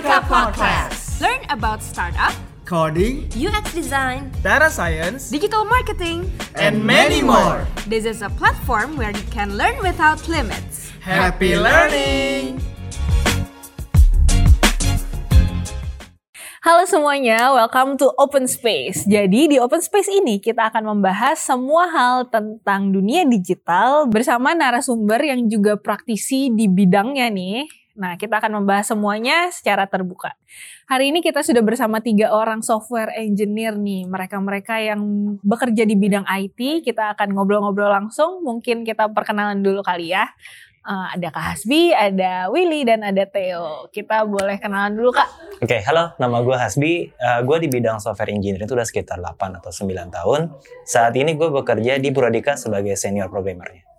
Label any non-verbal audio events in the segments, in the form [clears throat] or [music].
Prodika Podcast. Learn about startup, coding, UX design, data science, digital marketing. and many more. This is a platform where you can learn without limits. Happy learning! Halo semuanya, welcome to Open Space. Jadi di Open Space ini kita akan membahas semua hal tentang dunia digital bersama narasumber yang juga praktisi di bidangnya nih. Nah, kita akan membahas semuanya secara terbuka. Hari ini kita sudah bersama tiga orang software engineer nih. Mereka-mereka yang bekerja di bidang IT. Kita akan ngobrol-ngobrol langsung. Mungkin kita perkenalan dulu kali ya. Eh, ada Kak Hasbi, ada Willy, dan ada Theo. Kita boleh kenalan dulu Kak. Oke, halo, nama gue Hasbi. Uh, gue di bidang software engineering itu udah sekitar 8 atau 9 tahun. Saat ini gue bekerja di Prodika sebagai senior programmernya.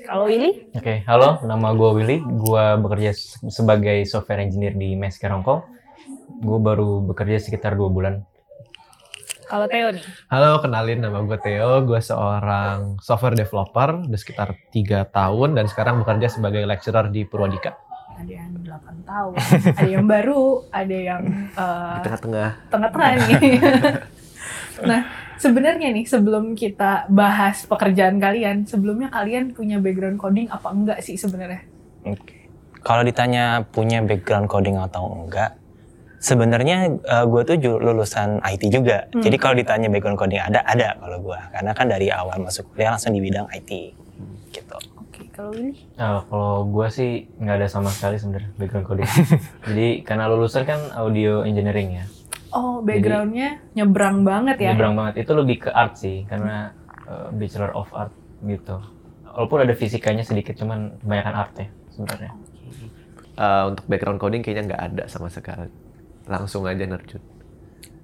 Kalau Willy? Oke, halo, nama gue Willy. Gue bekerja se- sebagai software engineer di Mesker. Gue baru bekerja sekitar dua bulan. Kalau Theo nih? Halo, kenalin nama gue Theo. Gue seorang software developer, udah sekitar tiga tahun dan sekarang bekerja sebagai lecturer di Purwadika. ada yang 8 tahun, ada yang baru, ada yang eh, Di tengah-tengah. tengah-tengah nih. [laughs] nah, sebenarnya nih sebelum kita bahas pekerjaan kalian, sebelumnya kalian punya background coding apa enggak sih sebenarnya? Oke. Kalau ditanya punya background coding atau enggak, sebenarnya gue tuh lulusan IT juga. Hmm. Jadi kalau ditanya background coding ada, ada kalau gue. Karena kan dari awal masuk kuliah langsung di bidang IT. Gitu. Oke, kalau ini Nah, kalau gue sih nggak ada sama sekali sebenarnya background coding. [laughs] Jadi karena lulusan kan audio engineering ya. Oh, backgroundnya nyebrang banget ya? Nyebrang banget. Itu lebih ke art sih, karena uh, bachelor of art gitu. Walaupun ada fisikanya sedikit, cuman kebanyakan art ya sebenarnya. Eh, untuk background coding kayaknya nggak ada sama sekali. Langsung aja nerjun.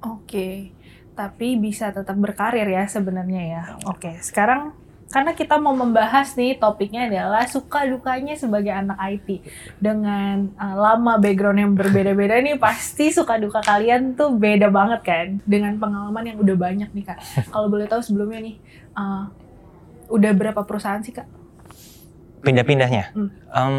Oke, tapi bisa tetap berkarir ya sebenarnya ya. Oke, sekarang karena kita mau membahas nih topiknya adalah suka dukanya sebagai anak IT dengan uh, lama background yang berbeda-beda nih pasti suka duka kalian tuh beda banget kan dengan pengalaman yang udah banyak nih kak. Kalau boleh tahu sebelumnya nih uh, udah berapa perusahaan sih kak? Pindah-pindahnya Hmm. em,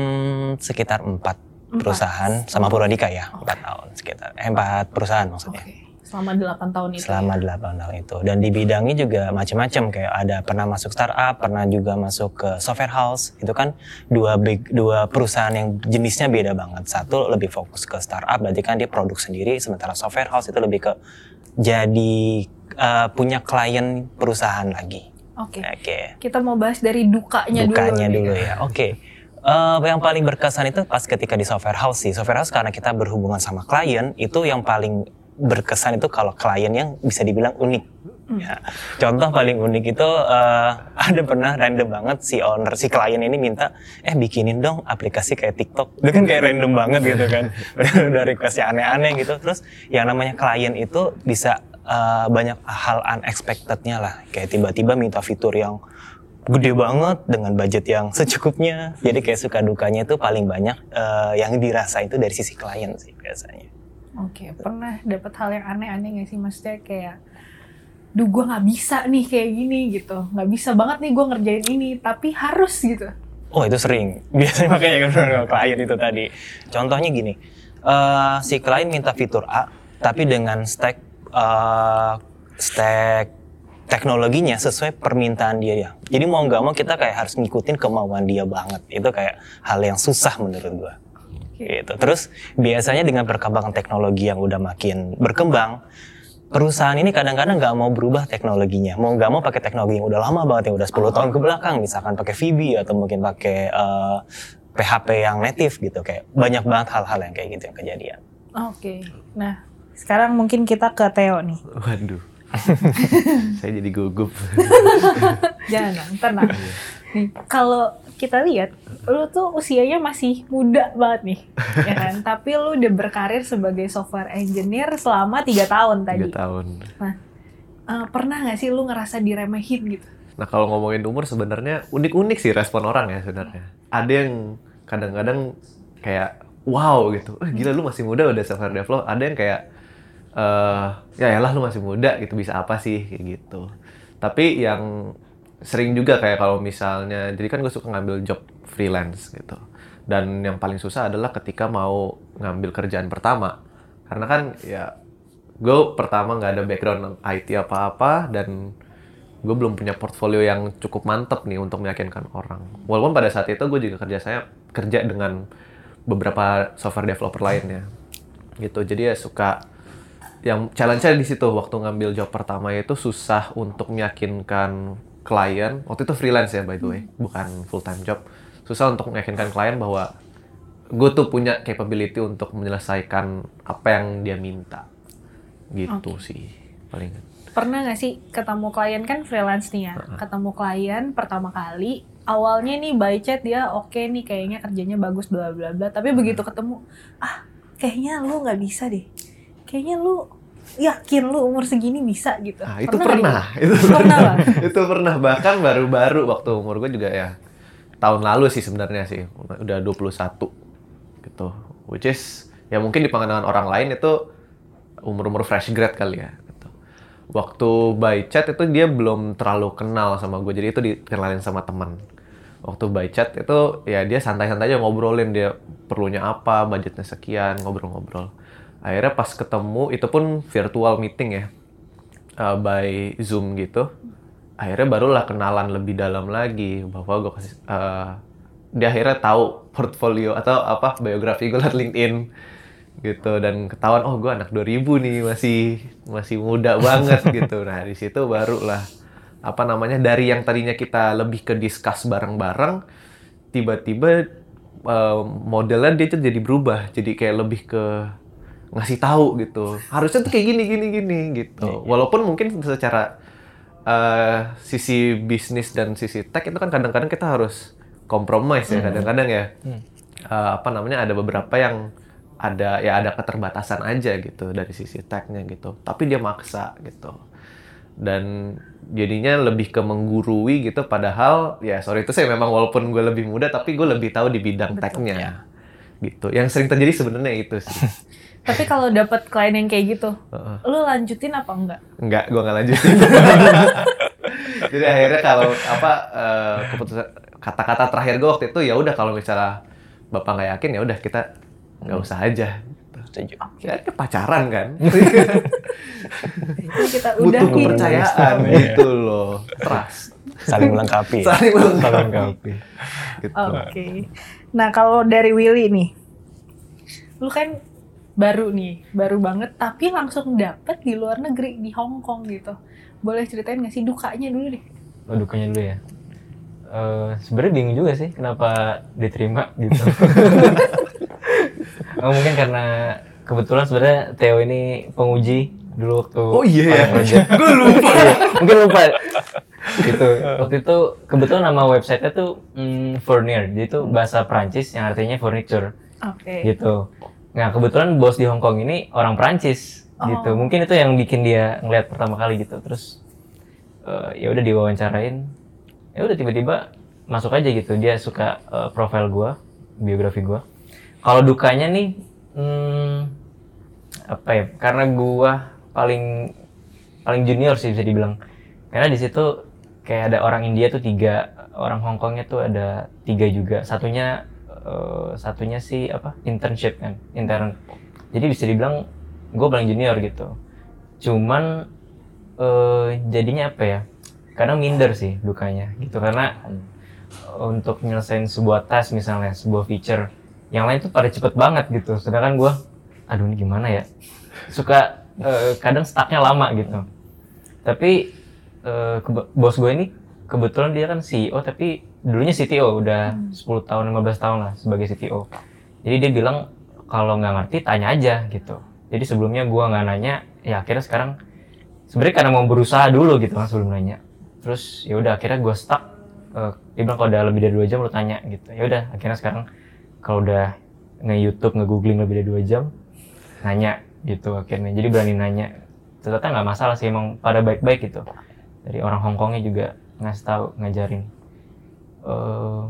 sekitar empat perusahaan sama Purwadika ya, empat tahun sekitar. Eh, empat perusahaan maksudnya. Oke, selama 8 tahun itu. selama 8 tahun itu. Dan di bidangnya juga macam-macam kayak ada pernah masuk startup pernah juga masuk ke software house itu kan dua big dua perusahaan yang jenisnya beda banget. Satu lebih fokus ke startup berarti kan dia produk sendiri sementara software house itu lebih ke jadi eh, punya klien perusahaan lagi. Oke, oke. Kita mau bahas dari dukanya, dukanya dulu. dulu, ya. Oke. Eh, yang paling berkesan itu pas ketika di software house sih. Software house karena kita berhubungan sama klien itu yang paling berkesan itu kalau klien yang bisa dibilang unik Ya. Contoh paling unik itu eh, [laughs] ada pernah random banget si owner si klien ini minta eh bikinin dong aplikasi kayak TikTok. Itu kan kayak random banget gitu kan. [laughs] Udah requestnya aneh-aneh gitu. Terus yang namanya klien itu bisa eh, banyak hal unexpectednya lah. Kayak tiba-tiba minta fitur yang gede banget dengan budget yang secukupnya. Jadi kayak suka dukanya itu paling banyak eh, yang dirasa itu dari sisi klien sih biasanya. Oke, pernah dapat hal yang aneh-aneh gak sih? Maksudnya kayak, duh gue nggak bisa nih kayak gini gitu. Nggak bisa banget nih gue ngerjain ini, tapi harus gitu. Oh itu sering. [laughs] Biasanya makanya kan klien itu tadi. Contohnya gini, eh, si klien minta fitur A, tapi dengan stack eh, stack teknologinya sesuai permintaan dia ya. Jadi mau nggak mau kita kayak harus ngikutin kemauan dia banget. Itu kayak hal yang susah menurut gua. Gitu. Terus biasanya dengan perkembangan teknologi yang udah makin berkembang, perusahaan ini kadang-kadang nggak mau berubah teknologinya. Mau nggak mau pakai teknologi yang udah lama banget, yang udah 10 tahun ke belakang. Misalkan pakai VB atau mungkin pakai eh, PHP yang native gitu. Kayak banyak banget hal-hal yang kayak gitu yang kejadian. Oke, nah sekarang mungkin kita ke Theo nih. Waduh. [laughs] Saya jadi gugup. Jangan, tenang. Nih, kalau kita lihat, lu tuh usianya masih muda banget nih, ya [laughs] kan? Tapi lu udah berkarir sebagai software engineer selama tiga tahun tadi. Tiga tahun. Eh, pernah nggak sih lu ngerasa diremehin gitu? Nah kalau ngomongin umur sebenarnya unik-unik sih respon orang ya sebenarnya. Ada yang kadang-kadang kayak wow gitu, eh gila lu masih muda udah software develop. Ada yang kayak eh ya lah lu masih muda gitu bisa apa sih kayak gitu. Tapi yang sering juga kayak kalau misalnya, jadi kan gue suka ngambil job freelance gitu. Dan yang paling susah adalah ketika mau ngambil kerjaan pertama. Karena kan ya gue pertama nggak ada background IT apa-apa dan gue belum punya portfolio yang cukup mantep nih untuk meyakinkan orang. Walaupun pada saat itu gue juga kerja saya kerja dengan beberapa software developer lainnya. Gitu jadi ya suka yang challenge-nya di situ. Waktu ngambil job pertama itu susah untuk meyakinkan klien waktu itu freelance ya by the way bukan full time job. Susah untuk meyakinkan klien bahwa gue tuh punya capability untuk menyelesaikan apa yang dia minta. Gitu sih paling. Pernah gak sih ketemu klien? Kan freelance nih ya? Ketemu klien pertama kali, awalnya nih by chat dia oke nih kayaknya kerjanya bagus bla bla bla. Tapi begitu ketemu, ah kayaknya lu nggak bisa deh. Kayaknya lu yakin lu umur segini bisa gitu. Ah, itu pernah. gitu? Itu Pernah lah. [laughs] itu pernah. Bahkan baru-baru waktu umur gue juga ya tahun lalu sih sebenarnya sih. Udah 21 gitu. Which is ya mungkin di pandangan orang lain itu umur-umur fresh grad kali ya. Gitu. Waktu by chat itu dia belum terlalu kenal sama gue. Jadi itu dikenalin sama teman. Waktu by chat itu ya dia santai-santai aja ngobrolin dia perlunya apa, budgetnya sekian, ngobrol-ngobrol. Akhirnya pas ketemu itu pun virtual meeting ya uh, by Zoom gitu. Akhirnya barulah kenalan lebih dalam lagi bahwa gue kasih uh, dia akhirnya tahu portfolio atau apa biografi gue liat LinkedIn gitu dan ketahuan oh gue anak 2000 nih masih masih muda banget [laughs] gitu. Nah, di situ barulah apa namanya dari yang tadinya kita lebih ke discuss bareng-bareng tiba-tiba uh, modelnya dia jadi berubah jadi kayak lebih ke ngasih tahu gitu. Harusnya tuh kayak gini gini gini gitu. Walaupun mungkin secara uh, sisi bisnis dan sisi tech itu kan kadang-kadang kita harus compromise ya kadang-kadang ya. Uh, apa namanya ada beberapa yang ada ya ada keterbatasan aja gitu dari sisi technya gitu. Tapi dia maksa gitu. Dan jadinya lebih ke menggurui gitu padahal ya sorry itu saya memang walaupun gue lebih muda tapi gue lebih tahu di bidang technya gitu. Yang sering terjadi sebenarnya itu sih [laughs] Tapi kalau dapat klien yang kayak gitu, Heeh. lu lanjutin apa enggak? Enggak, gua nggak lanjutin. [laughs] Jadi akhirnya kalau apa eh, keputusan kata-kata terakhir gue waktu itu ya udah kalau misalnya bapak nggak yakin ya udah kita nggak usah aja. Setuju. Ya pacaran kan, [laughs] kita butuh udahin. kepercayaan gitu loh, trust, Saling melengkapi. ya. saling melengkapi. Melengkapi. Gitu. Oke. Nah kalau dari Willy nih, lu kan baru nih, baru banget, tapi langsung dapet di luar negeri di Hong Kong gitu. Boleh ceritain nggak sih dukanya dulu deh? Oh, dukanya dulu ya. Eh Sebenarnya bingung juga sih kenapa diterima gitu. [laughs] oh, mungkin karena kebetulan sebenarnya Theo ini penguji dulu waktu Oh iya ya, pada project. gue lupa. Iya, mungkin lupa gitu waktu itu kebetulan nama websitenya tuh mm, Fournier jadi itu bahasa Prancis yang artinya furniture Oke. gitu nah kebetulan bos di Hong Kong ini orang Prancis gitu. Mungkin itu yang bikin dia ngeliat pertama kali gitu. Terus eh, ya udah diwawancarain. Ya udah tiba-tiba masuk aja gitu. Dia suka eh, profil gua biografi gua. Kalau dukanya nih hmm, apa ya karena gua paling paling junior sih bisa dibilang. Karena di situ kayak ada orang India tuh tiga orang Hong Kongnya tuh ada tiga juga. Satunya eh, satunya sih apa internship kan intern. Jadi bisa dibilang gue paling junior gitu. Cuman eh, jadinya apa ya kadang minder sih dukanya gitu. Karena untuk nyelesain sebuah task misalnya sebuah feature yang lain tuh pada cepet banget gitu. Sedangkan gue aduh ini gimana ya? Suka eh, kadang stucknya lama gitu. Tapi kebe- bos gue ini kebetulan dia kan CEO tapi dulunya CTO udah 10 tahun 15 tahun lah sebagai CTO jadi dia bilang kalau nggak ngerti tanya aja gitu. Jadi sebelumnya gue nggak nanya ya akhirnya sekarang sebenarnya karena mau berusaha dulu gitu kan sebelum nanya. Terus ya udah akhirnya gue stuck Eh, dia bilang kalau udah lebih dari dua jam lu tanya gitu. Ya udah akhirnya sekarang kalau udah nge YouTube nge googling lebih dari dua jam nanya gitu akhirnya. Jadi berani nanya ternyata nggak masalah sih emang pada baik-baik gitu. Dari orang Hongkongnya juga ngasih tahu ngajarin eh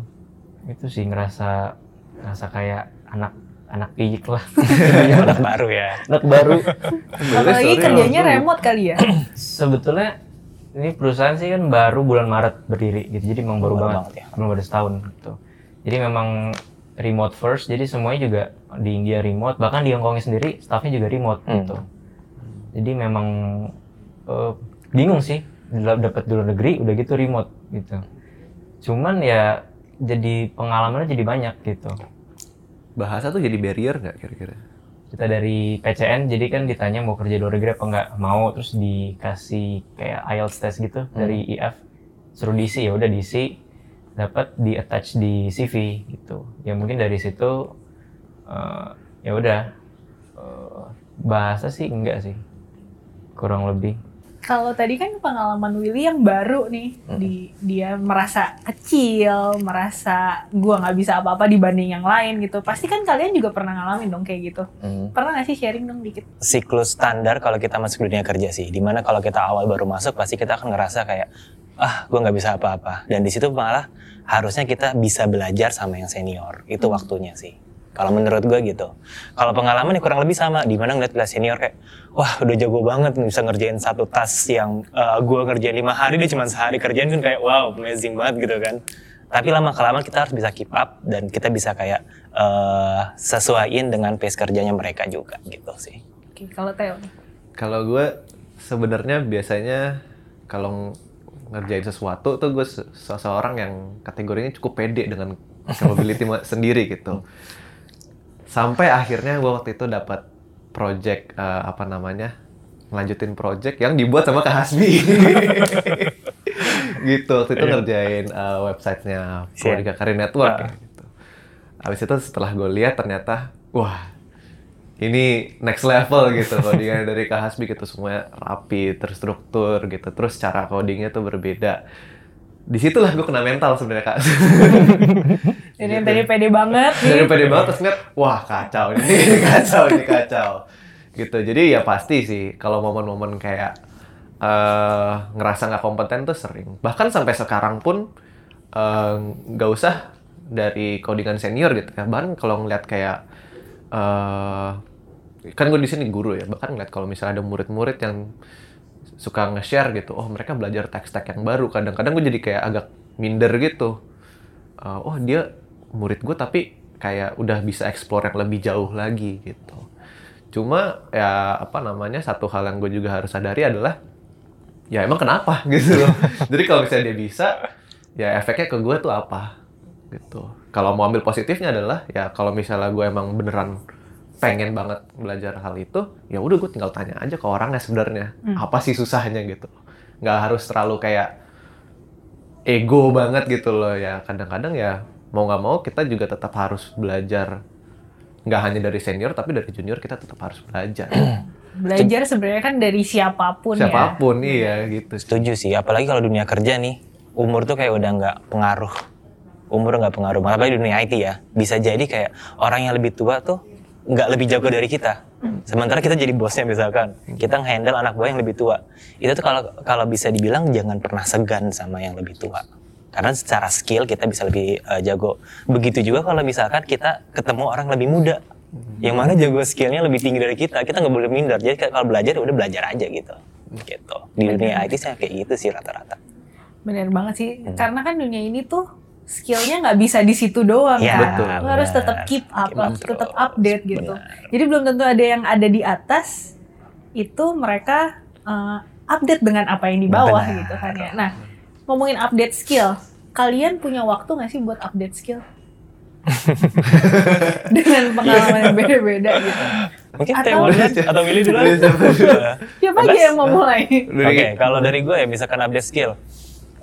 itu sih ngerasa ngerasa kayak anak anak piyik lah. [laughs] Anak baru ya. anak baru. Apalagi kerjanya aku- remote kali ya. sebetulnya ini perusahaan sih kan baru bulan Maret berdiri gitu. Jadi memang baru, Baru banget, banget ya. belum ada setahun gitu. Jadi memang remote first. Jadi semuanya juga di India remote. Bahkan di Hongkongnya sendiri staffnya juga remote Hmm. gitu. Jadi memang eh, bingung sih. Dap- dapat di luar negeri udah gitu remote gitu cuman ya jadi pengalamannya jadi banyak gitu. Bahasa tuh jadi barrier nggak kira-kira? kita dari PCN jadi kan ditanya mau kerja di luar negeri apa nggak mau terus dikasih kayak IELTS test gitu dari IF suruh diisi ya udah diisi dapat di attach di CV gitu. Ya mungkin dari situ eh, ya udah eh, bahasa sih enggak sih. Kurang lebih Kalau tadi kan pengalaman Willy yang baru nih, di dia merasa kecil, merasa gua nggak bisa apa-apa dibanding yang lain gitu. Pasti kan kalian juga pernah ngalamin dong kayak gitu. Pernah nggak sih sharing dong dikit? siklus standar kalau kita masuk dunia kerja sih. Di mana kalau kita awal baru masuk pasti kita akan ngerasa kayak ah gue nggak bisa apa-apa. Dan di situ malah harusnya kita bisa belajar sama yang senior. Itu waktunya sih. Kalau menurut gue gitu. Kalau pengalaman ya kurang lebih sama. Di mana ngeliat kelas senior kayak wah udah jago banget bisa ngerjain satu tas yang eh, gue ngerjain lima hari dia cuma sehari kerjain kan kayak wow amazing banget gitu kan. Tapi lama kelamaan kita harus bisa keep up dan kita bisa kayak eh sesuaiin dengan pace kerjanya mereka juga gitu sih. Oke, kalau Theo. Kalau gue sebenarnya biasanya kalau ngerjain sesuatu tuh gue se- seseorang yang kategorinya cukup pede dengan capability [laughs] sendiri gitu. Sampai akhirnya gue waktu itu dapat project eh, apa namanya lanjutin project yang dibuat sama Kak Hasbi. [laughs] gitu waktu itu ngerjain eh, websitenya Prodika Karir Network ya, gitu. Habis itu setelah gue lihat ternyata wah ini next level gitu [laughs] codingan dari Kak Hasbi gitu semuanya rapi, terstruktur gitu. Terus cara codingnya tuh berbeda. Di situlah gue kena mental sebenarnya Kak. [laughs] Jadi tadi pede banget. Dari pede banget terus ngeliat, wah kacau ini, [laughs] kacau, ini kacau. Gitu. Jadi ya pasti sih kalau momen-momen kayak eh ngerasa nggak kompeten tuh sering. Bahkan sampai sekarang pun eh, nggak usah dari codingan senior gitu ya. Bahkan kalau ngeliat kayak eh kan gue di sini guru ya. Bahkan ngeliat kalau misalnya ada murid-murid yang suka nge-share gitu, oh mereka belajar tech stack yang baru. Kadang-kadang gue jadi kayak agak minder gitu. Eh, oh dia murid gue tapi kayak udah bisa explore yang lebih jauh lagi gitu. Cuma ya apa namanya satu hal yang gue juga harus sadari adalah ya emang kenapa [laughs] gitu loh. Jadi kalau misalnya dia bisa, ya efeknya ke gue tuh apa gitu. Kalau mau ambil positifnya adalah ya kalau misalnya gue emang beneran pengen banget belajar hal itu, ya udah gue tinggal tanya aja ke orangnya sebenarnya apa sih susahnya gitu. Nggak harus terlalu kayak ego banget gitu loh ya. Kadang-kadang ya mau nggak mau kita juga tetap harus belajar nggak hanya dari senior tapi dari junior kita tetap harus belajar. [clears throat] Belajar sebenarnya kan dari siapa pun, ya. Siapa pun iya gitu. Setuju sih, apalagi kalau dunia kerja nih, umur tuh kayak udah nggak pengaruh. Umur nggak pengaruh, apalagi di dunia IT ya. Bisa jadi kayak orang yang lebih tua tuh nggak lebih jago dari kita. Sementara kita jadi bosnya misalkan, kita nge-handle anak buah yang lebih tua. Itu tuh kalau kalau bisa dibilang jangan pernah segan sama yang lebih tua. Karena secara skill kita bisa lebih eh, jago. Begitu juga kalau misalkan kita ketemu orang lebih muda. Yang mana jago skillnya lebih tinggi dari kita, kita nggak boleh minder. Jadi kalau belajar ya udah belajar aja gitu. Gitu. Di dunia IT saya kayak gitu sih rata-rata. Bener banget sih. Karena kan dunia ini tuh skillnya nggak bisa di situ doang Iya, kan. betul, Lo harus tetap keep up, Keep up harus tetap update gitu. Benar. Jadi belum tentu ada yang ada di atas itu mereka eh, update dengan apa yang di bawah Benar. gitu kan ya. Nah, ngomongin update skill, kalian punya waktu nggak sih buat update skill? [laughs] dengan pengalaman yang beda-beda gitu. Mungkin Atau- atau Willy duluan. Siapa aja yang mau mulai? Oke, kalau dari gue ya misalkan update skill.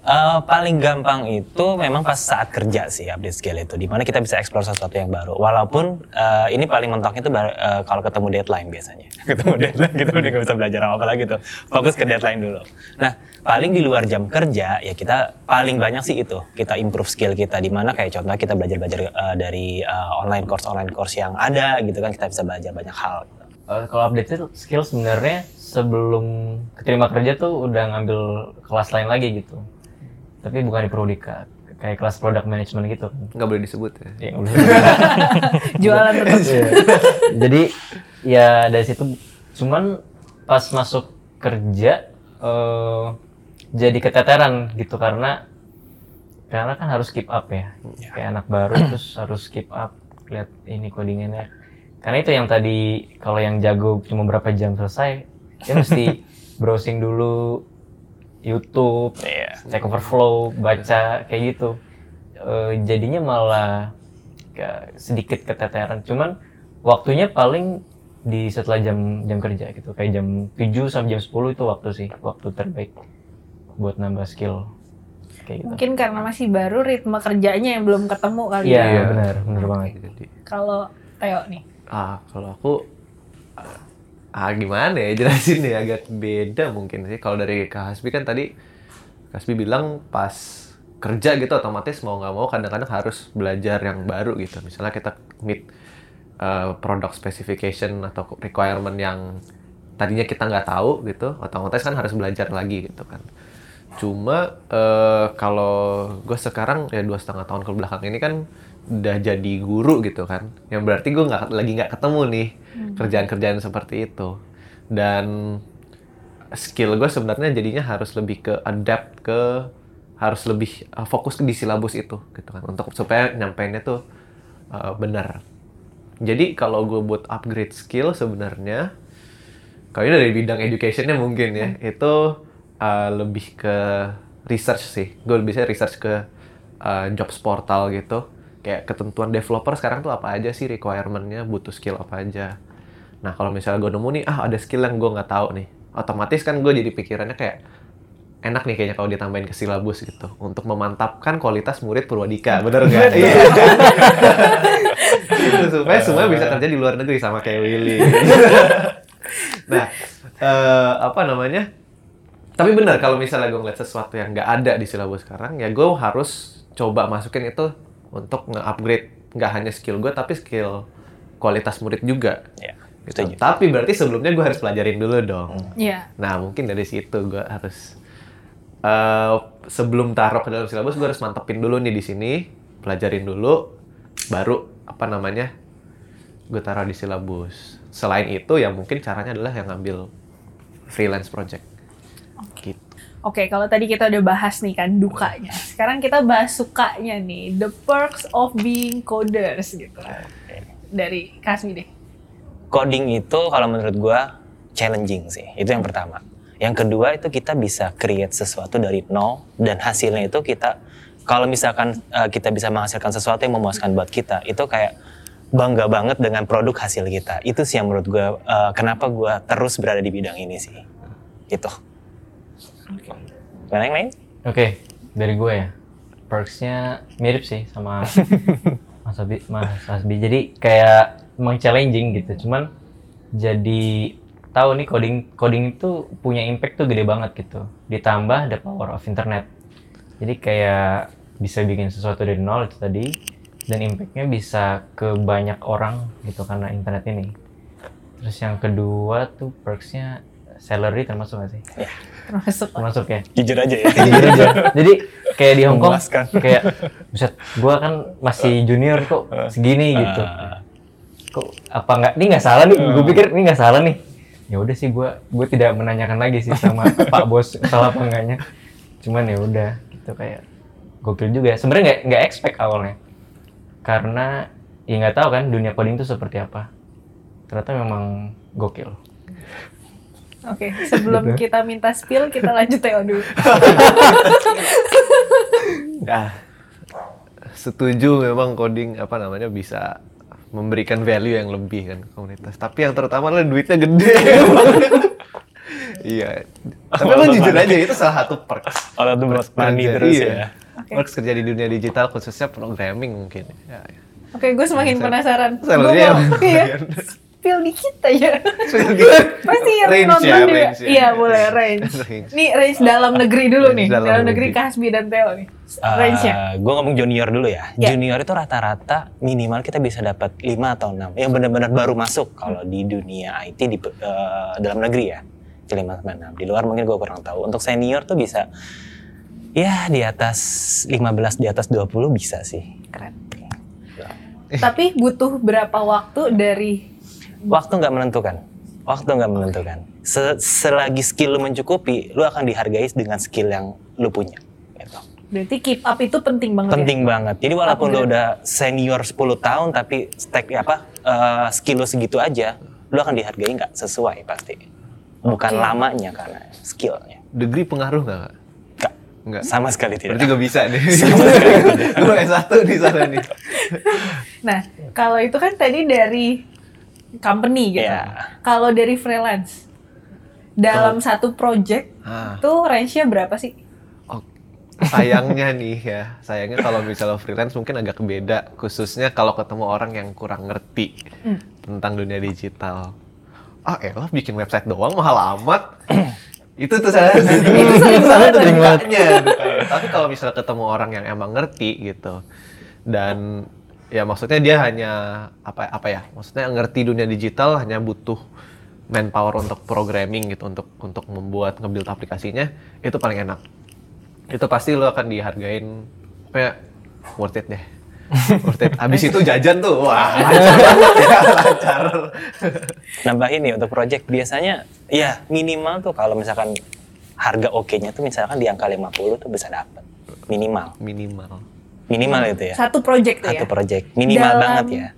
Eh, paling gampang itu memang pas saat kerja sih update skill itu, di mana kita bisa explore sesuatu yang baru. Walaupun eh, ini paling mentoknya itu bar- eh, kalau ketemu deadline biasanya. [laughs] ketemu deadline kita udah gak bisa belajar apa-apa lagi tuh. Fokus ke deadline dulu. Nah, paling di luar jam kerja ya kita paling banyak sih itu kita improve skill kita, di mana kayak contohnya kita belajar-belajar eh, dari eh, online course online course yang ada gitu kan kita bisa belajar banyak hal. Gitu. Eh, kalau update skill sebenarnya sebelum keterima kerja tuh udah ngambil kelas lain lagi gitu. Tapi bukan di Prodika, kayak kelas product management gitu. Nggak boleh disebut ya. Ya, udah. [laughs] Jualan tetap. Iya. Jadi ya dari situ cuman pas masuk kerja eh jadi keteteran gitu karena karena kan harus keep up ya. Kayak anak baru [clears throat] terus harus keep up lihat ini codingannya karena itu yang tadi kalau yang jago cuma berapa jam selesai dia mesti [laughs] browsing dulu YouTube Iya. Stack Overflow baca kayak gitu Eh, jadinya malah ke- sedikit keteteran cuman waktunya paling di setelah jam jam kerja gitu kayak jam 7 sampai jam 10 itu waktu sih waktu terbaik buat nambah skill kayak gitu Mungkin karena masih baru ritme kerjanya yang belum ketemu kali iya ya. benar benar banget Kalau Theo nih. ah kalau aku ah gimana ya jelasin ya [laughs] agak beda mungkin sih. Kalau dari Kak Hasbi kan tadi Kak Hasbi bilang pas kerja gitu otomatis mau nggak mau kadang-kadang harus belajar yang baru gitu. Misalnya kita meet uh, product specification atau requirement yang tadinya kita nggak tahu gitu, otomatis kan harus belajar lagi gitu kan. Cuma eh, kalau gue sekarang ya dua setengah tahun ke belakang ini kan udah jadi guru gitu kan, yang berarti gue nggak lagi nggak ketemu nih kerjaan-kerjaan seperti itu. Dan skill gue sebenarnya jadinya harus lebih ke adapt ke harus lebih uh, fokus di silabus itu gitu kan untuk supaya nyampeinnya tuh uh, benar. Jadi kalau gue buat upgrade skill sebenarnya kalau ini dari bidang educationnya mungkin ya itu uh, lebih ke research sih. Gue lebih research ke uh, jobs portal gitu. Kayak ketentuan developer sekarang tuh apa aja sih requirement-nya, butuh skill apa aja. Nah kalau misalnya gue nemu nih, ah ada skill yang gue nggak tahu nih. Otomatis kan gue jadi pikirannya kayak enak nih kayaknya kalau ditambahin ke silabus gitu untuk memantapkan kualitas murid Purwadika bener nggak? Iya. Gitu, supaya semua bisa kerja di luar negeri sama kayak Willy. nah eh, apa namanya? Tapi benar kalau misalnya gue ngeliat sesuatu yang nggak ada di silabus sekarang, ya gue harus coba masukin itu untuk nge-upgrade nggak hanya skill gue tapi skill kualitas murid juga. Iya. Gitu. Tapi berarti sebelumnya gue harus pelajarin dulu dong. Iya. Nah, mungkin dari situ gue harus eh sebelum taruh ke dalam silabus gue harus mantepin dulu nih di sini, pelajarin dulu, baru apa namanya gue taruh di silabus. Selain itu ya mungkin caranya adalah yang ngambil freelance project. Gitu. Oke, kalau tadi kita udah bahas nih kan dukanya. Sekarang kita bahas sukanya nih, the perks of being coders gitu. Dari Kasmi deh. Coding itu kalau menurut gua challenging sih. Itu yang pertama. Yang kedua itu kita bisa create sesuatu dari nol dan hasilnya itu kita kalau misalkan uh, kita bisa menghasilkan sesuatu yang memuaskan buat kita, itu kayak bangga banget dengan produk hasil kita. Itu sih yang menurut gua uh, kenapa gua terus berada di bidang ini sih. Itu. Mana yang lain? Oke, dari gue ya. Perks-nya mirip sih sama [laughs] Mas Abi, Mas Asbi. Jadi kayak emang challenging gitu. Cuman jadi tahu nih coding coding itu punya impact tuh gede banget gitu. Ditambah the power of internet. Jadi kayak bisa bikin sesuatu dari nol itu tadi dan impactnya bisa ke banyak orang gitu karena internet ini. Terus yang kedua tuh perks-nya salary termasuk gak sih? Termasuk Termasuk ya. Jujur aja ya. Jujur aja. Jadi kayak di Hong Kong kayak buset gua kan masih junior kok segini gitu. Kok apa nggak ini nggak salah nih? Gue pikir ini nggak salah nih. Ya udah sih gua gue tidak menanyakan lagi sih sama [laughs] Pak Bos salah apa enggaknya. Cuman ya udah gitu kayak gokil juga. Sebenarnya nggak nggak expect awalnya. Karena ya nggak tahu kan dunia coding itu seperti apa. Ternyata memang gokil. Oke, sebelum kita minta spill, kita lanjut Theo dulu. [laughs] Ya, setuju memang coding apa namanya bisa memberikan value yang lebih kan komunitas. Tapi yang terutama adalah duitnya gede. iya. Tapi emang jujur aja itu salah satu perks. Kalau itu buat money terus iya. ya. Perks kerja di dunia digital khususnya programming mungkin. Ya, ya. Oke, gue semakin Saya- penasaran. Gue mau, ya. iya, spill dikit aja. [laughs] Pasti yang Range nonton ya, juga. range ya. Iya, boleh range. [laughs] Range. Nih range dalam negeri dulu Range nih. dalam Dalam, negeri. Kasbi dan Theo nih. Range-nya. gue ngomong junior dulu ya. Ya. Junior itu rata-rata minimal kita bisa dapat 5 atau 6 yang benar-benar baru masuk kalau di dunia IT di eh, dalam negeri ya. Di 5 sampai 6. Di luar mungkin gue kurang tahu. Untuk senior tuh bisa ya di atas 15 di atas 20 bisa sih. Keren. Tapi butuh berapa waktu dari Waktu nggak menentukan. Waktu nggak menentukan. Se- selagi skill lu mencukupi, lu akan dihargai dengan skill yang lu punya. Gitu. Berarti keep up itu penting banget Penting banget. Jadi walaupun lo udah senior 10 tahun tapi stack apa eh, skill lo segitu aja, lo akan dihargai nggak sesuai pasti. Bukan Oke. lamanya karena skillnya. Degree pengaruh nggak? Kak? Nggak. Nggak. Sama sekali tidak. Berarti gue bisa nih. [laughs] Gue S1 di sana nih. ya. Nah, kalau itu kan tadi dari company gitu. Iya. Kalau dari freelance, dalam satu project Ah. tuh range-nya berapa sih? Oh, sayangnya nih ya, sayangnya kalau misalnya freelance mungkin agak beda, khususnya kalau ketemu orang yang kurang ngerti Hmm. tentang dunia digital. Ah, elah bikin website doang mahal amat. [coughs] itu tuh saya itu sering banget dukanya. Tapi kalau misalnya ketemu orang yang emang ngerti gitu, dan ya maksudnya dia hanya apa apa ya, maksudnya ngerti dunia digital hanya butuh manpower untuk programming gitu, untuk untuk membuat nge-build aplikasinya itu paling enak. Itu pasti lo akan dihargain. Kayak worth it deh. [laughs] Worth it. Abis itu jajan tuh wah [laughs] lancar banget ya lancar. Nambahin nih untuk project biasanya ya minimal tuh kalau misalkan harga oke-nya tuh misalkan di angka 50 tuh bisa dapat. Minimal. minimal Minimal itu ya. Satu project tuh Satu ya? project. Minimal Dalam- banget ya.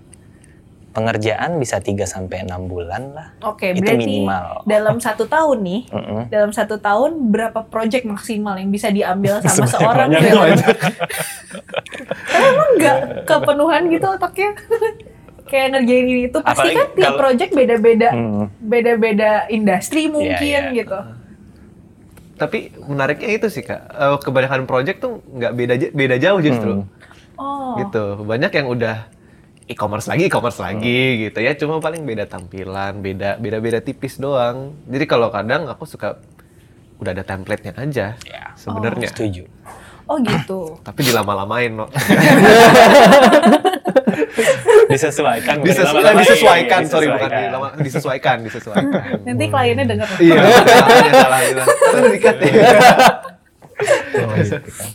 Pengerjaan bisa 3 sampai 6 bulan lah. Oke, Itu berarti minimal. dalam satu tahun nih, Mm-mm. dalam satu tahun berapa project maksimal yang bisa diambil sama Sebanyak seorang banyak freelancer? Karena emang nggak kepenuhan gitu otaknya. [laughs] Kayak ngerjain ini itu pasti Apalagi kan tiap kalau- project beda-beda, Hmm. beda-beda industri mungkin iya. gitu. Tapi menariknya itu sih kak eh, kebanyakan project tuh nggak beda beda jauh justru Hmm. Oh, gitu banyak yang udah e-commerce lagi e-commerce lagi gitu ya cuma paling beda tampilan beda beda beda tipis doang jadi kalau kadang aku suka udah ada template-nya aja Ya. sebenarnya Setuju. oh gitu. tapi dilama-lamain no. [laughs] Disesuaikan. bukan Disesu- lama-lamain. disesuaikan sorry bukan Disesuaikan. dilama disesuaikan disesuaikan Nanti kliennya denger. iya salah bilang dikat ya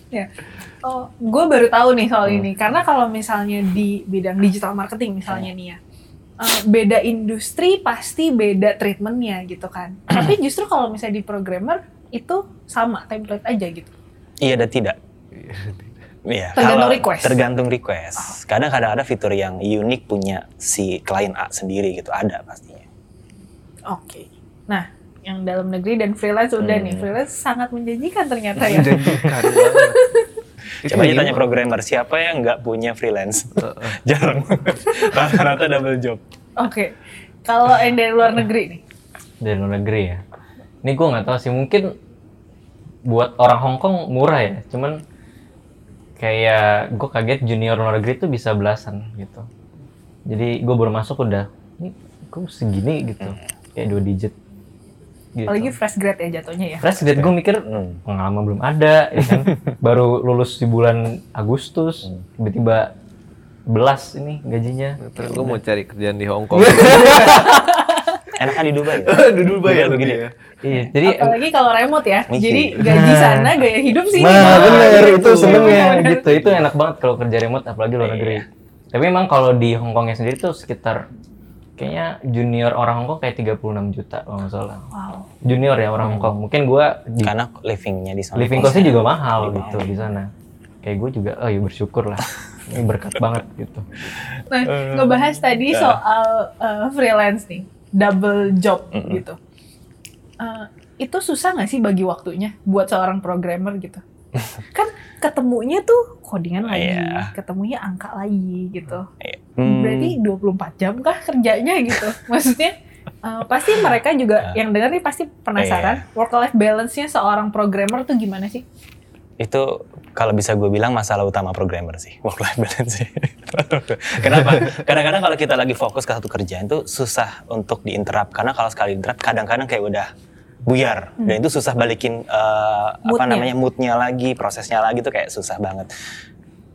Ya. Oh, gue baru tahu nih soal ini karena kalau misalnya di bidang digital marketing misalnya nih ya, eh, beda industri pasti beda treatmentnya gitu kan. [clears throat] Tapi justru kalau misalnya di programmer itu sama template aja gitu. Iya dan tidak. Iya. Tergantung kalau- request. Tergantung request. Kadang-kadang ada fitur yang unik punya si klien A sendiri gitu ada pastinya. Oke. Nah, yang dalam negeri dan freelance udah nih, freelance sangat menjanjikan ternyata ya. menjanjikan [laughs] Coba aja tanya programmer siapa yang nggak punya freelance? [laughs] Jarang. Rata-rata double job. Oke. Kalau yang dari luar negeri nih, dari luar negeri ya. Ini gue nggak tahu sih mungkin buat orang Hong Kong murah ya. Cuman kayak gue kaget junior luar negeri tuh bisa belasan gitu. Jadi gue baru masuk udah ini kok segini gitu. Kayak dua digit. Gitu. apalagi fresh grad ya jatuhnya ya. Fresh grade gue mikir Hmm. pengalaman belum ada, ya kan? [laughs] baru lulus di bulan Agustus, tiba-tiba belas ini gajinya. Terus gue mau cari kerjaan di Hong Kong. [laughs] Enakan di Dubai. [laughs] Di Dubai ya begini. begini ya. Iya, jadi Apalagi kalau remote ya. Misi. Jadi gaji sana, gaya hidup sih. Nah, bener itu Gitu. senengnya gitu. Itu enak banget kalau kerja remote apalagi luar negeri. Tapi emang kalau di Hong Kongnya sendiri tuh sekitar kayaknya junior orang Hong Kong kayak 36 juta kalau nggak salah. Wow. Junior ya orang Hong Kong. Mungkin gua di Karena livingnya di sana. living costnya juga mahal Iya. gitu di sana. Kayak gue juga, oh ya bersyukur lah. Ini berkat banget gitu. Nah, ngebahas tadi soal uh, freelance nih, double job gitu. Uh, itu susah nggak sih bagi waktunya buat seorang programmer gitu? [laughs] kan ketemunya tuh codingan lagi, Iya. ketemunya angka lagi gitu. Iya. Hmm, Berarti 24 jam kah kerjanya gitu? [laughs] Maksudnya uh, pasti mereka juga yang denger nih pasti penasaran work life balance-nya seorang programmer tuh gimana sih? Itu kalau bisa gue bilang masalah utama programmer sih. [laughs] Work life balance sih. [laughs] Kenapa? Kadang-kadang kalau kita lagi fokus ke satu kerjaan itu susah untuk diinterrupt. Karena kalau sekali interrupt kadang-kadang kayak udah buyar. Dan itu susah balikin eh, apa namanya moodnya lagi prosesnya lagi tuh kayak susah banget.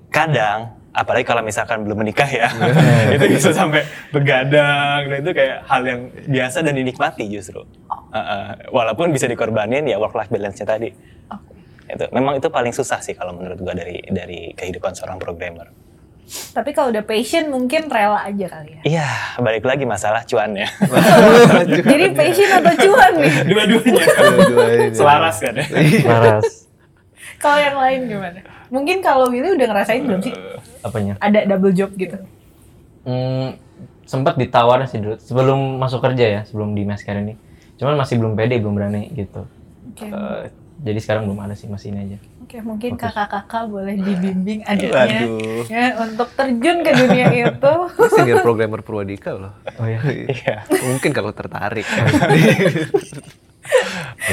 Kadang apalagi kalau misalkan belum menikah ya [laughs] itu bisa sampai begadang. Dan itu kayak hal yang biasa dan dinikmati justru. Uh, uh, walaupun bisa dikorbanin ya work life balance-nya tadi itu memang itu paling susah sih kalau menurut gua dari dari kehidupan seorang programmer Tapi kalau udah passion mungkin rela aja kali ya. iya balik lagi masalah cuannya [laughs] Jadi passion atau cuan nih? [laughs] dua-duanya Dua-duanya. selaras kan ya Laras. Kalau yang lain gimana? Mungkin kalau Willy udah ngerasain belum sih? Apanya? Ada double job gitu. Hmm, sempat ditawarin sih dulu sebelum masuk kerja ya, sebelum di Masker ini. Cuman masih belum pede, belum berani gitu. Oke. Eh, jadi sekarang belum ada sih, masih ini aja. Oke, mungkin kakak-kakak boleh dibimbing [laughs] adiknya Waduh. ya untuk terjun ke dunia [laughs] itu. Senior programmer Purwadika loh. Oh ya. [laughs] Iya. Mungkin kalau tertarik.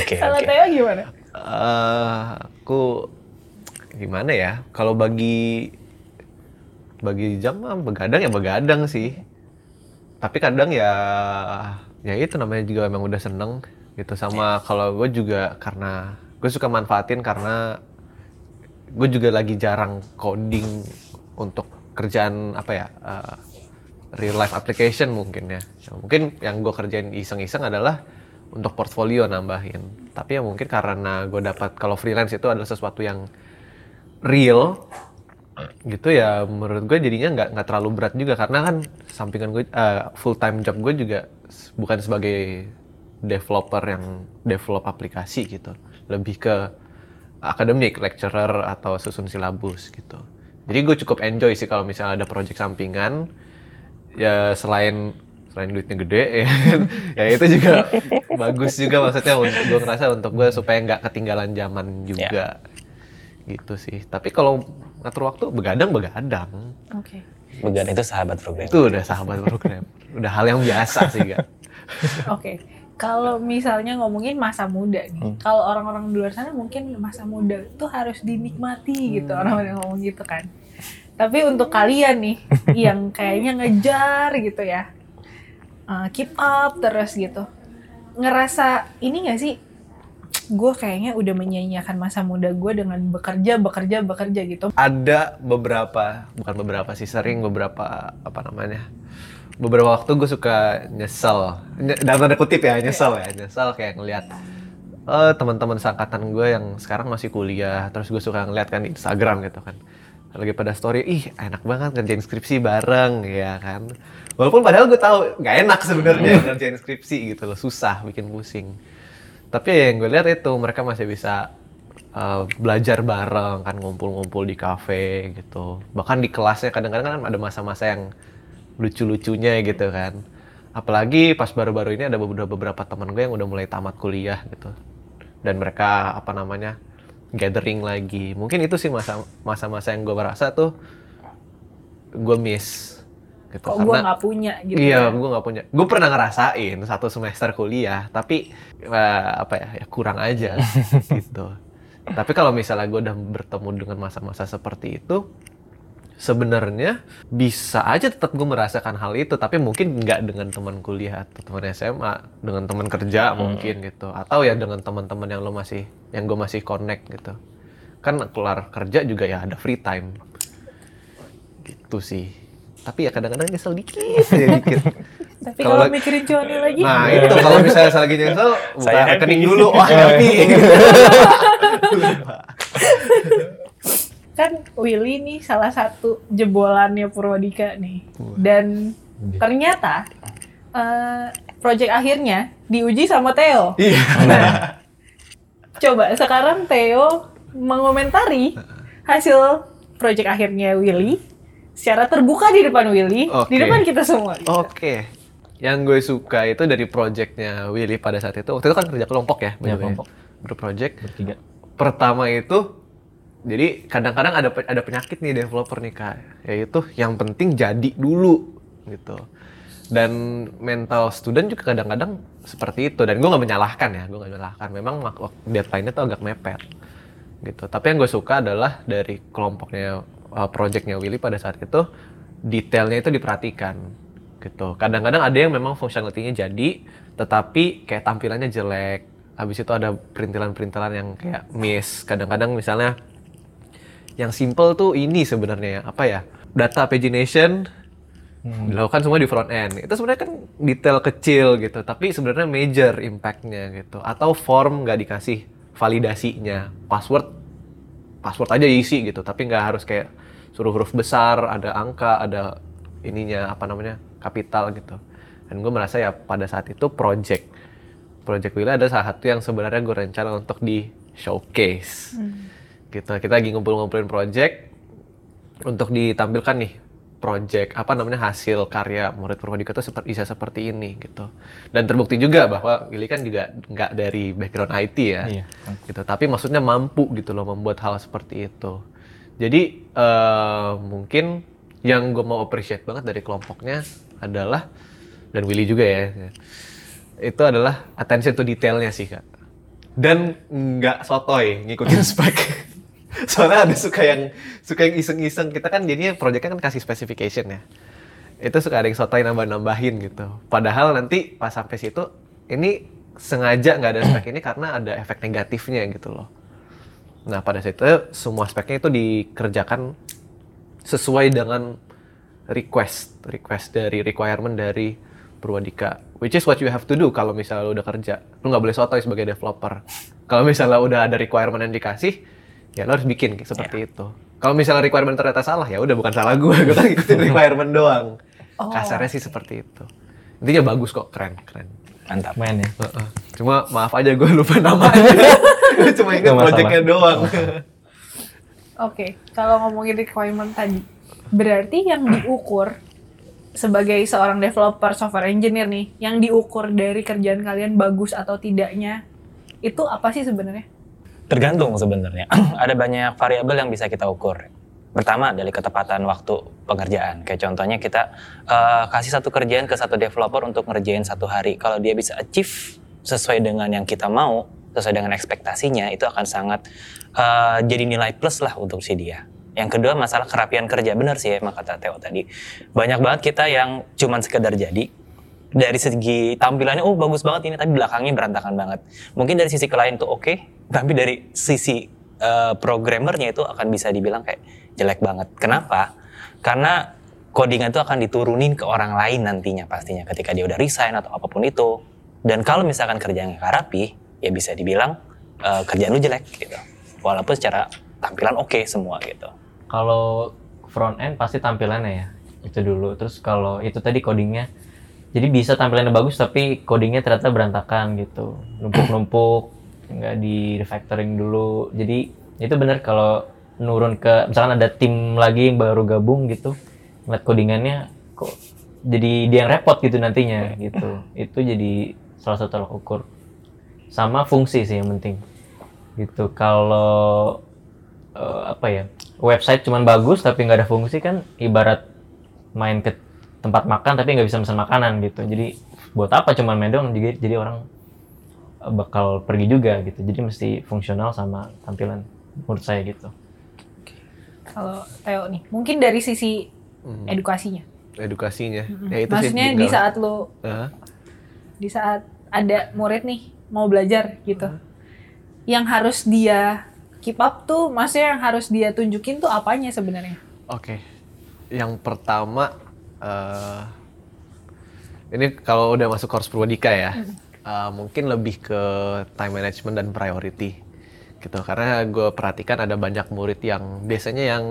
Oke, Kalau. Theo gimana? Eh, aku gimana ya? Kalau bagi bagi jam mah begadang ya begadang sih. Tapi kadang ya ya itu namanya juga emang udah seneng gitu sama kalau gue juga karena gue suka manfaatin karena gue juga lagi jarang coding untuk kerjaan apa ya eh, real life application mungkin ya. Ya, mungkin yang gue kerjain iseng-iseng adalah untuk portfolio nambahin. Tapi ya mungkin karena gue dapat kalau freelance itu adalah sesuatu yang real gitu ya menurut gue jadinya nggak nggak terlalu berat juga. Karena kan sampingan gue full time job gue juga bukan sebagai developer yang develop aplikasi gitu lebih ke akademik lecturer atau susun silabus gitu. Jadi gue cukup enjoy sih kalau misalnya ada project sampingan. Ya selain selain duitnya gede [laughs] ya, ya itu juga [laughs] bagus juga. Maksudnya untuk gue ngerasa untuk gue supaya nggak ketinggalan zaman juga. Gitu sih. Tapi kalau ngatur waktu begadang begadang. Oke. Begadang itu sahabat program. itu udah sahabat program. Udah hal yang biasa sih gak [laughs] Oke. Kalau misalnya ngomongin masa muda nih, kalau orang-orang di luar sana mungkin masa muda itu harus dinikmati gitu, orang-orang yang ngomong gitu kan. Tapi untuk kalian nih, [laughs] yang kayaknya ngejar gitu ya, uh, keep up terus gitu, ngerasa ini gak sih, gue kayaknya udah menyanyiakan masa muda gue dengan bekerja, bekerja, bekerja gitu. ada beberapa bukan beberapa sih sering beberapa apa namanya beberapa waktu gue suka nyesel. Nye- dalam tanda kutip ya nyesel ya nyesel kayak ngelihat eh teman-teman seangkatan gue yang sekarang masih kuliah terus gue suka ngeliat kan di Instagram gitu kan. Lagi pada story ih enak banget ngerjain skripsi bareng ya kan. Walaupun padahal gue tahu nggak enak sebenarnya ngerjain skripsi gitu loh susah bikin pusing. Tapi ya yang gue lihat itu mereka masih bisa uh, belajar bareng kan ngumpul-ngumpul di kafe gitu. Bahkan di kelasnya kadang-kadang kan ada masa-masa yang lucu-lucunya gitu kan apalagi pas baru-baru ini ada beberapa beberapa teman gue yang udah mulai tamat kuliah gitu dan mereka apa namanya gathering lagi mungkin itu sih masa masa-masa yang gue merasa tuh gue miss gitu Kok gue nggak punya gitu. iya, ya. gue nggak punya. Gue pernah ngerasain satu semester kuliah, tapi eh, apa ya, ya kurang aja [laughs] gitu. Tapi kalau misalnya gue udah bertemu dengan masa-masa seperti itu, sebenarnya bisa aja tetap gue merasakan hal itu, tapi mungkin nggak dengan teman kuliah atau teman SMA, dengan teman kerja mungkin gitu, atau ya dengan teman-teman yang lo masih, yang gue masih connect gitu. Kan kelar kerja juga ya ada free time, gitu sih. Tapi ya kadang-kadang nyesel dikit aja dikit. [laughs] Tapi Kalau mikirin Johnny lagi, Nah itu kalau misalnya saya lagi nyesel, buka rekening dulu, wah [laughs] happy. [laughs] kan Willy nih salah satu jebolannya Purwadika nih. Dan ternyata eh project akhirnya diuji sama Theo. Iya. Coba sekarang Theo mengomentari hasil project akhirnya Willy secara terbuka di depan Willy, di Oke. depan kita semua. Oke. Yang gue suka itu dari projectnya Willy pada saat itu. Waktu itu kan kerja kelompok ya, Iya, way. kelompok. Berproject. Bertiga. Pertama itu, jadi kadang-kadang ada ada penyakit nih developer nih kak, yaitu yang penting jadi dulu gitu. Dan mental student juga kadang-kadang seperti itu. Dan gue nggak menyalahkan ya, gue nggak menyalahkan. Memang deadline-nya tuh agak mepet gitu. Tapi yang gue suka adalah dari kelompoknya uh, projectnya Willy pada saat itu detailnya itu diperhatikan gitu. Kadang-kadang ada yang memang functionality-nya jadi, tetapi kayak tampilannya jelek. Habis itu ada perintilan-perintilan yang kayak miss. Kadang-kadang misalnya yang simple tuh ini sebenarnya apa ya? Data pagination dilakukan semua di front end. Itu sebenarnya kan detail kecil gitu, tapi sebenarnya major impact-nya gitu. Atau form nggak dikasih validasinya, password password aja isi gitu, tapi nggak harus kayak suruh huruf besar, ada angka, ada ininya apa namanya kapital gitu. Dan gue merasa ya pada saat itu project project Willa ada salah satu yang sebenarnya gue rencana untuk di showcase gitu kita lagi ngumpul-ngumpulin project untuk ditampilkan nih project apa namanya hasil karya murid Purwadika itu seperti bisa seperti ini gitu. Dan terbukti juga bahwa Willy kan juga nggak dari background IT ya. Iya. gitu. Tapi maksudnya mampu gitu loh membuat hal seperti itu. Jadi eh, mungkin yang gue mau appreciate banget dari kelompoknya adalah dan Willy juga ya itu adalah attention to detailnya sih kak. Dan nggak sotoy ngikutin [laughs] spek soalnya ada suka yang suka yang iseng-iseng. Kita kan jadinya proyeknya kan kasih specification ya. Itu suka ada yang sotoy nambah-nambahin gitu. Padahal nanti pas sampai situ ini sengaja nggak ada spek ini karena ada efek negatifnya gitu loh. Nah pada saat itu semua speknya itu dikerjakan sesuai dengan request. Request dari requirement dari Purwadika. Which is what you have to do kalau misalnya lu udah kerja. Lu nggak boleh sotoy sebagai developer. Kalau misalnya udah ada requirement yang dikasih ya lo harus bikin kayak seperti itu. Kalau misalnya requirement ternyata salah ya udah bukan salah gue [laughs] gue kan ngikutin requirement doang. Kasarnya sih seperti itu. Intinya bagus kok keren keren. Mantap. Main ya. Heeh. cuma maaf aja gue lupa namanya. [laughs] Gua cuma ingat projectnya doang. Oke, kalau ngomongin requirement tadi, berarti yang diukur sebagai seorang developer software engineer nih, yang diukur dari kerjaan kalian bagus atau tidaknya, itu apa sih sebenarnya? Tergantung sebenarnya. [clears throat] Ada banyak variabel yang bisa kita ukur. Pertama dari ketepatan waktu pengerjaan. Kayak contohnya kita eh, kasih satu kerjaan ke satu developer untuk ngerjain satu hari. Kalau dia bisa achieve sesuai dengan yang kita mau, sesuai dengan ekspektasinya, itu akan sangat eh, jadi nilai plus lah untuk si dia. Yang kedua masalah kerapian kerja. Benar sih emang kata Theo tadi. Banyak banget kita yang cuman sekedar jadi, dari segi tampilannya oh bagus banget ini tapi belakangnya berantakan banget mungkin dari sisi klien tuh oke tapi dari sisi eh, programmernya itu akan bisa dibilang kayak jelek banget. Kenapa? Karena codingan itu akan diturunin ke orang lain nantinya pastinya ketika dia udah resign atau apa pun itu. Dan kalau misalkan kerjanya nggak rapi ya bisa dibilang eh, kerjaan lu jelek gitu. Walaupun secara tampilan oke semua gitu. Kalau front end pasti tampilannya ya itu dulu. Terus kalau itu tadi codingnya, jadi bisa tampilannya bagus tapi codingnya ternyata berantakan gitu, numpuk-numpuk, nggak di refactoring dulu. Jadi itu benar kalau nurun ke misalkan ada tim lagi yang baru gabung gitu, ngeliat codingannya kok jadi dia yang repot gitu nantinya gitu. [laughs] Itu jadi salah satu tolak ukur. Sama fungsi sih yang penting gitu. Kalau eh, apa ya website cuman bagus tapi nggak ada fungsi kan ibarat main ke tempat makan tapi nggak bisa pesan makanan gitu jadi buat apa cuman main doang jadi, jadi orang bakal pergi juga gitu. Jadi mesti fungsional sama tampilan menurut saya gitu. Kalau Theo nih, mungkin dari sisi edukasinya. edukasinya. Ya itu Maksudnya sih di saat lo Hah? di saat ada murid nih mau belajar gitu, yang harus dia keep up tuh, maksudnya yang harus dia tunjukin tuh apanya sebenarnya? Oke, yang pertama eh ini kalau udah masuk course Purwadika ya, eh, mungkin lebih ke time management dan priority gitu. Karena gue perhatikan ada banyak murid yang biasanya yang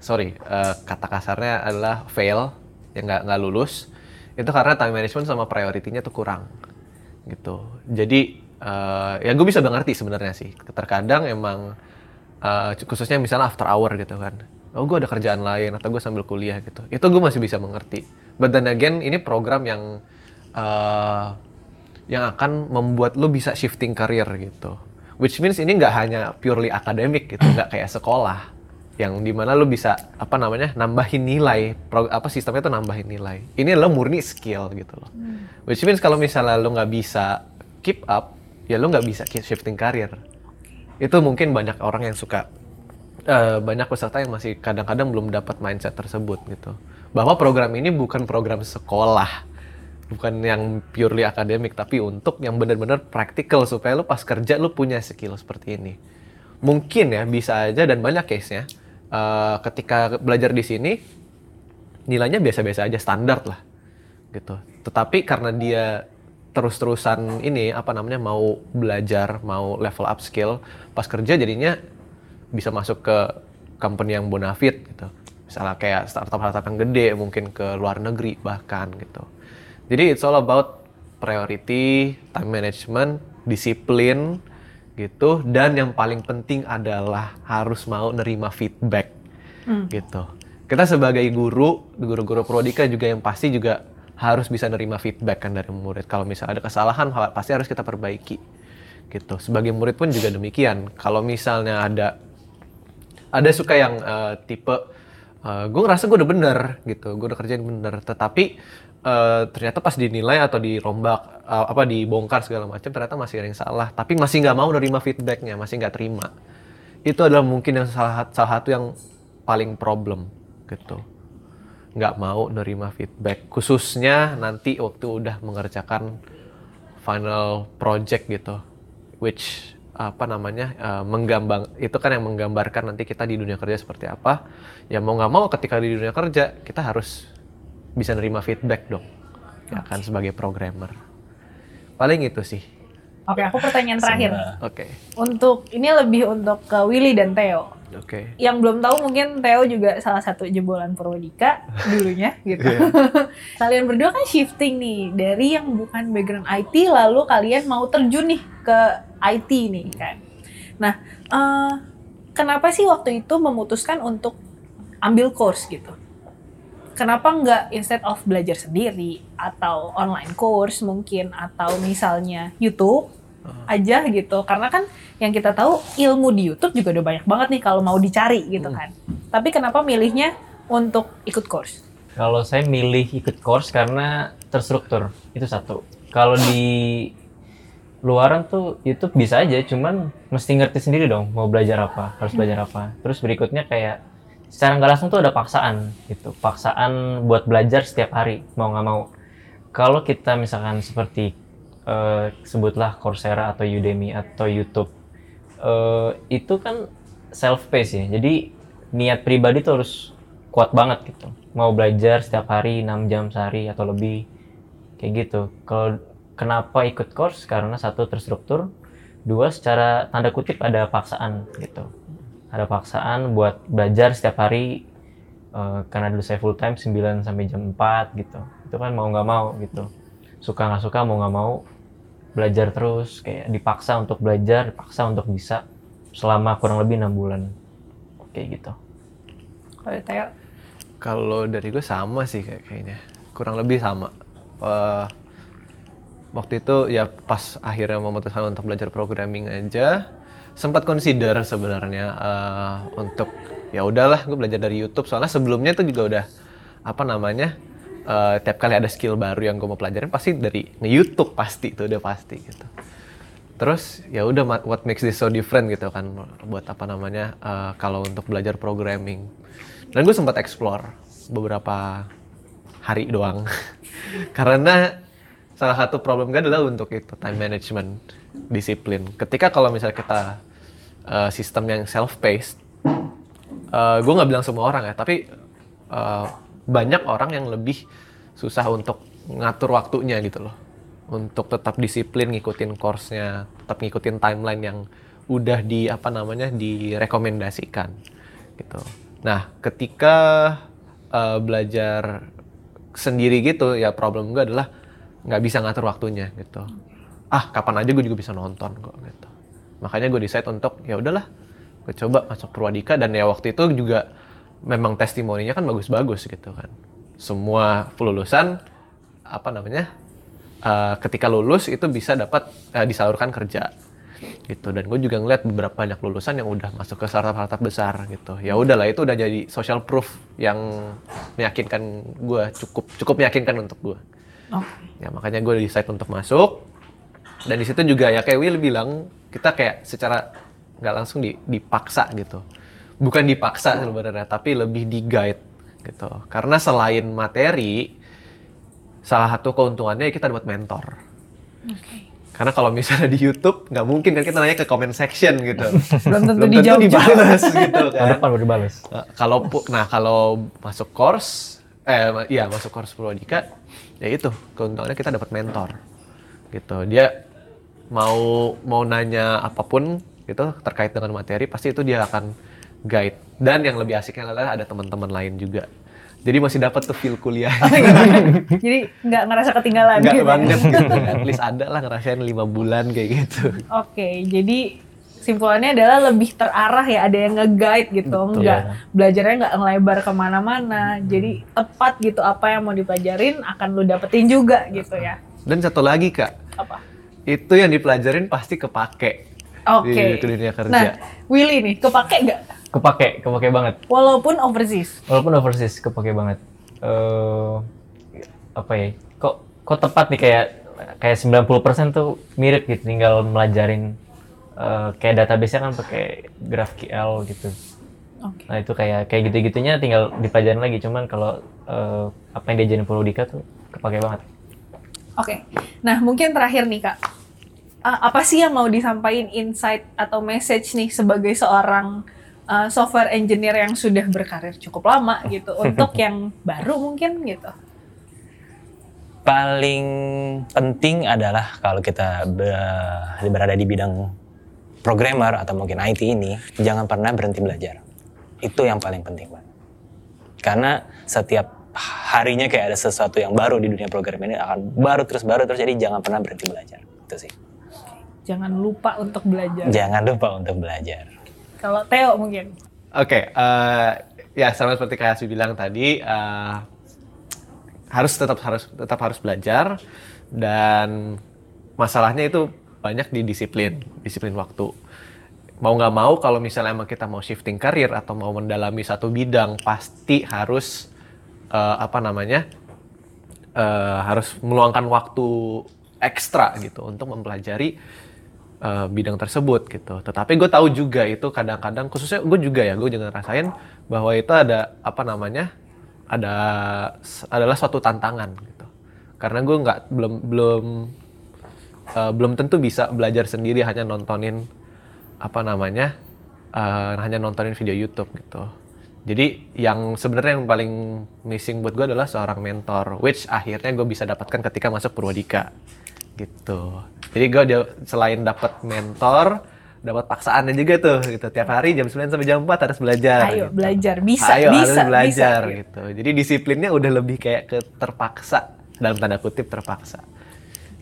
sorry eh, kata kasarnya adalah fail yang nggak nggak lulus itu karena time management sama priority-nya tuh kurang gitu. Jadi eh, ya gue bisa udah ngerti sebenarnya sih. Terkadang emang eh, khususnya misalnya after hour gitu kan. Oh gue ada kerjaan lain atau gue sambil kuliah gitu. Itu gue masih bisa mengerti. But then again ini program yang eh, yang akan membuat lu bisa shifting career gitu. Which means ini nggak hanya purely akademik gitu, nggak kayak sekolah yang di mana lu bisa apa namanya nambahin nilai pro- apa sistemnya tuh nambahin nilai. Ini adalah murni skill gitu loh. Which means kalau misalnya lu nggak bisa keep up ya lu nggak bisa keep shifting career. Itu mungkin banyak orang yang suka eh, banyak peserta yang masih kadang-kadang belum dapat mindset tersebut gitu. Bahwa program ini bukan program sekolah bukan yang purely akademik tapi untuk yang benar-benar praktikal supaya lu pas kerja lu punya skill seperti ini. Mungkin ya bisa aja dan banyak case-nya. Eh, ketika belajar di sini nilainya biasa-biasa aja standar lah gitu. Tetapi karena dia terus-terusan ini apa namanya mau belajar mau level up skill pas kerja jadinya bisa masuk ke company yang bonafit gitu. Misalnya kayak startup-startup yang gede mungkin ke luar negeri bahkan gitu jadi it's all about priority time management disiplin gitu. Dan yang paling penting adalah harus mau nerima feedback gitu. Kita sebagai guru guru-guru prodika juga yang pasti juga harus bisa nerima feedback kan dari murid. Kalau misalnya ada kesalahan ha- pasti harus kita perbaiki gitu. Sebagai murid pun juga demikian. Kalau misalnya ada ada suka yang eh, tipe gue ngerasa gue udah bener gitu. Gue udah kerjain bener. Tetapi eh, ternyata pas dinilai atau dirombak eh, apa dibongkar segala macam ternyata masih ada yang salah. Tapi masih nggak mau nerima feedbacknya masih nggak terima. Itu adalah mungkin yang salah, salah satu yang paling problem gitu. Nggak mau nerima feedback. Khususnya nanti waktu udah mengerjakan final project gitu which apa namanya eh, menggambang itu kan yang menggambarkan nanti kita di dunia kerja seperti apa. Ya mau nggak mau ketika di dunia kerja kita harus bisa nerima feedback dong ya kan sebagai programmer paling itu sih Oke, aku pertanyaan terakhir. oke Untuk ini lebih untuk ke Willy dan Theo. oke Yang belum tahu mungkin Theo juga salah satu jebolan Purwodika dulunya [laughs] gitu. [laughs] kalian berdua kan shifting nih dari yang bukan background IT lalu kalian mau terjun nih ke IT nih kan. Nah, eh, kenapa sih waktu itu memutuskan untuk ambil course gitu? Kenapa nggak instead of belajar sendiri atau online course mungkin atau misalnya YouTube aja gitu? Karena kan yang kita tahu ilmu di YouTube juga udah banyak banget nih kalau mau dicari gitu kan. Tapi kenapa milihnya untuk ikut course? Kalau saya milih ikut course karena terstruktur itu satu. Kalau di luaran tuh YouTube bisa aja, cuman mesti ngerti sendiri dong mau belajar apa, harus belajar apa. Terus berikutnya kayak secara nggak langsung tuh ada paksaan gitu, paksaan buat belajar setiap hari mau nggak mau. Kalau kita misalkan seperti eh, sebutlah Coursera atau Udemy atau YouTube, eh, itu kan self pace ya. Jadi niat pribadi tuh harus kuat banget gitu. Mau belajar setiap hari 6 jam sehari atau lebih kayak gitu. Kalau kenapa ikut course? Karena satu terstruktur, dua secara tanda kutip ada paksaan gitu. Ada paksaan buat belajar setiap hari eh, karena dulu saya full time 9 sampai jam 4 gitu. Itu kan mau nggak mau gitu. Suka nggak suka mau nggak mau belajar terus kayak dipaksa untuk belajar, dipaksa untuk bisa selama kurang lebih enam bulan kayak gitu. Kalau Kalau dari gue sama sih kayak kayaknya. Kurang lebih sama. Eh, waktu itu ya pas akhirnya memutuskan untuk belajar programming aja, sempat consider sebenarnya eh, untuk ya udahlah gue belajar dari YouTube. Soalnya sebelumnya itu juga udah apa namanya eh, tiap kali ada skill baru yang gue mau pelajarin pasti dari nge-YouTube pasti itu udah pasti gitu. Terus ya udah what makes this so different gitu kan buat apa namanya eh, kalau untuk belajar programming. Dan gue sempat explore beberapa hari doang. [laughs] Karena salah satu problem gue adalah untuk itu time management disiplin. Ketika kalau misalnya kita eh, sistem yang self paced, gue nggak bilang semua orang ya, tapi eh, banyak orang yang lebih susah untuk ngatur waktunya gitu loh untuk tetap disiplin ngikutin course-nya, tetap ngikutin timeline yang udah di apa namanya direkomendasikan gitu. Nah, ketika eh, belajar sendiri gitu ya problem gue adalah nggak bisa ngatur waktunya gitu. Ah, kapan aja gue juga bisa nonton kok gitu. Makanya gue decide untuk ya udahlah, gue coba masuk Purwadika dan ya waktu itu juga memang testimoninya kan bagus-bagus gitu kan. Semua lulusan apa namanya uh, ketika lulus itu bisa dapat uh, disalurkan kerja gitu. Dan gue juga ngeliat beberapa banyak lulusan yang udah masuk ke startup-startup besar gitu. Ya udahlah itu udah jadi social proof yang meyakinkan gue cukup cukup meyakinkan untuk gue ya makanya gue decide untuk masuk dan di situ juga ya kayak Will bilang kita kayak secara nggak langsung di- dipaksa gitu bukan dipaksa sebenarnya tapi lebih di guide gitu karena selain materi salah satu keuntungannya kita dapat mentor. Karena kalau misalnya di YouTube nggak mungkin kan kita nanya ke comment section gitu. Belum tentu Belum dijawab juga. dibalas gitu kan. depan baru dibales. Nah, kalau nah kalau masuk course eh iya masuk course Purwadika ya itu keuntungannya kita dapat mentor. Gitu. Dia mau mau nanya apa pun gitu terkait dengan materi pasti itu dia akan guide dan yang lebih asiknya adalah ada teman-teman lain juga Jadi masih dapat tuh feel kuliah. [laughs] Jadi [laughs] nggak ngerasa ketinggalan Enggak gitu. banget gitu. [laughs] At least ada lah ngerasain lima bulan kayak gitu. Oke, jadi simpulannya adalah lebih terarah ya, ada yang nge-guide gitu, Betul. nggak belajarnya nggak ngelebar ke mana-mana, jadi tepat gitu apa yang mau dipelajarin akan lu dapetin juga gitu ya. Dan satu lagi kak, Apa? Itu yang dipelajarin pasti kepake Oke. di dunia kerja. Nah, Willy nih, kepake nggak? Kepake, kepake banget. Walaupun overseas. Walaupun overseas kepake banget. eh apa ya? Kok kok tepat nih kayak kayak 90% tuh mirip gitu tinggal melajarin eh, kayak database-nya kan pakai GraphQL gitu. Oke. Nah, itu kayak kayak gitu-gitunya tinggal dipelajarin lagi. Cuman kalau eh, apa yang diajarin Purwodika tuh kepake banget. Oke. Nah, mungkin terakhir nih, Kak. Uh, apa sih yang mau disampaikan insight atau message nih sebagai seorang uh, software engineer yang sudah berkarir cukup lama gitu [laughs] untuk yang baru mungkin gitu. Paling penting adalah kalau kita be- berada di bidang programmer atau mungkin IT ini, jangan pernah berhenti belajar. Itu yang paling penting, Pak. Karena setiap harinya kayak ada sesuatu yang baru di dunia programmer ini akan baru terus baru terus jadi jangan pernah berhenti belajar. Itu sih. Jangan lupa untuk belajar. Jangan lupa untuk belajar. Kalau Theo mungkin. Oke, eh, ya sama seperti kayak Hasbi bilang tadi, eh, harus tetap harus tetap harus belajar dan masalahnya itu banyak di disiplin, disiplin waktu. Mau nggak mau kalau misalnya emang kita mau shifting karir atau mau mendalami satu bidang, pasti harus eh, apa namanya, eh, harus meluangkan waktu ekstra gitu untuk mempelajari eh, bidang tersebut gitu. Tetapi gue tahu juga itu kadang-kadang khususnya gue juga ya gue juga ngerasain bahwa itu ada apa namanya ada adalah suatu tantangan gitu. Karena gue nggak belum belum eh, belum tentu bisa belajar sendiri hanya nontonin apa namanya eh, hanya nontonin video YouTube gitu. Jadi yang sebenarnya yang paling missing buat gue adalah seorang mentor, which akhirnya gue bisa dapatkan ketika masuk Purwadika gitu. Jadi gue selain dapat mentor, dapat paksaannya juga tuh gitu. Tiap hari jam 9 sampai jam 4 harus belajar. Ayo gitu. belajar, bisa, Ayo bisa, harus belajar bisa. gitu. Jadi disiplinnya udah lebih kayak ke terpaksa dalam tanda kutip terpaksa.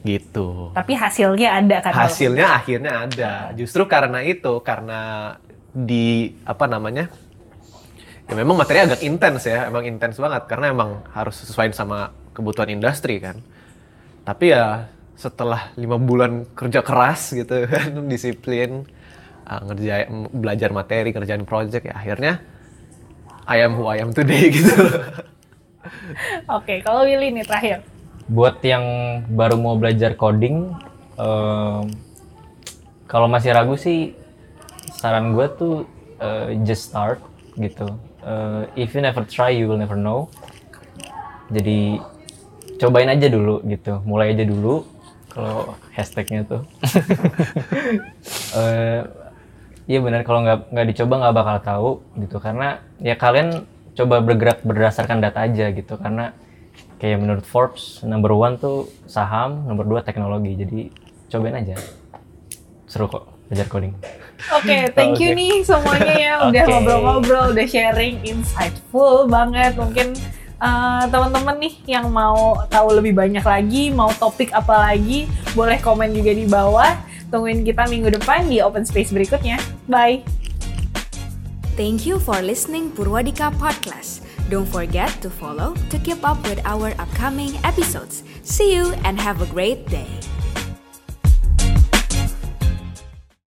Gitu. Tapi hasilnya ada kan? Hasilnya akhirnya ada. Justru karena itu, karena di apa namanya? Ya memang materinya agak intens ya, emang intens banget karena emang harus sesuai sama kebutuhan industri kan. Tapi ya setelah lima bulan kerja keras gitu [laughs] kan, disiplin, uh, ngerjain belajar materi, kerjain project ya akhirnya I am who I am today [laughs] gitu. Oke, kalau Willy nih terakhir. buat yang baru mau belajar coding em, kalau masih ragu sih saran gue tuh eh, just start gitu Eh, if you never try you will never know. Jadi cobain aja dulu gitu. Mulai aja dulu kalau hashtagnya tuh. [laughs] Eh, Iya benar kalau nggak nggak dicoba nggak bakal tahu gitu. Karena ya kalian coba bergerak berdasarkan data aja gitu. Karena kayak menurut Forbes number one tuh saham nomor dua teknologi. Jadi cobain aja. Seru kok belajar coding Oke, [laughs] thank you Oke. nih semuanya ya udah ngobrol-ngobrol, udah sharing insightful banget. Mungkin eh, teman-teman nih yang mau tahu lebih banyak lagi, mau topik apa lagi, boleh komen juga di bawah. Tungguin kita minggu depan di open space berikutnya. Bye. Thank you for listening Purwadika Podcast. Don't forget to follow to keep up with our upcoming episodes. See you and have a great day.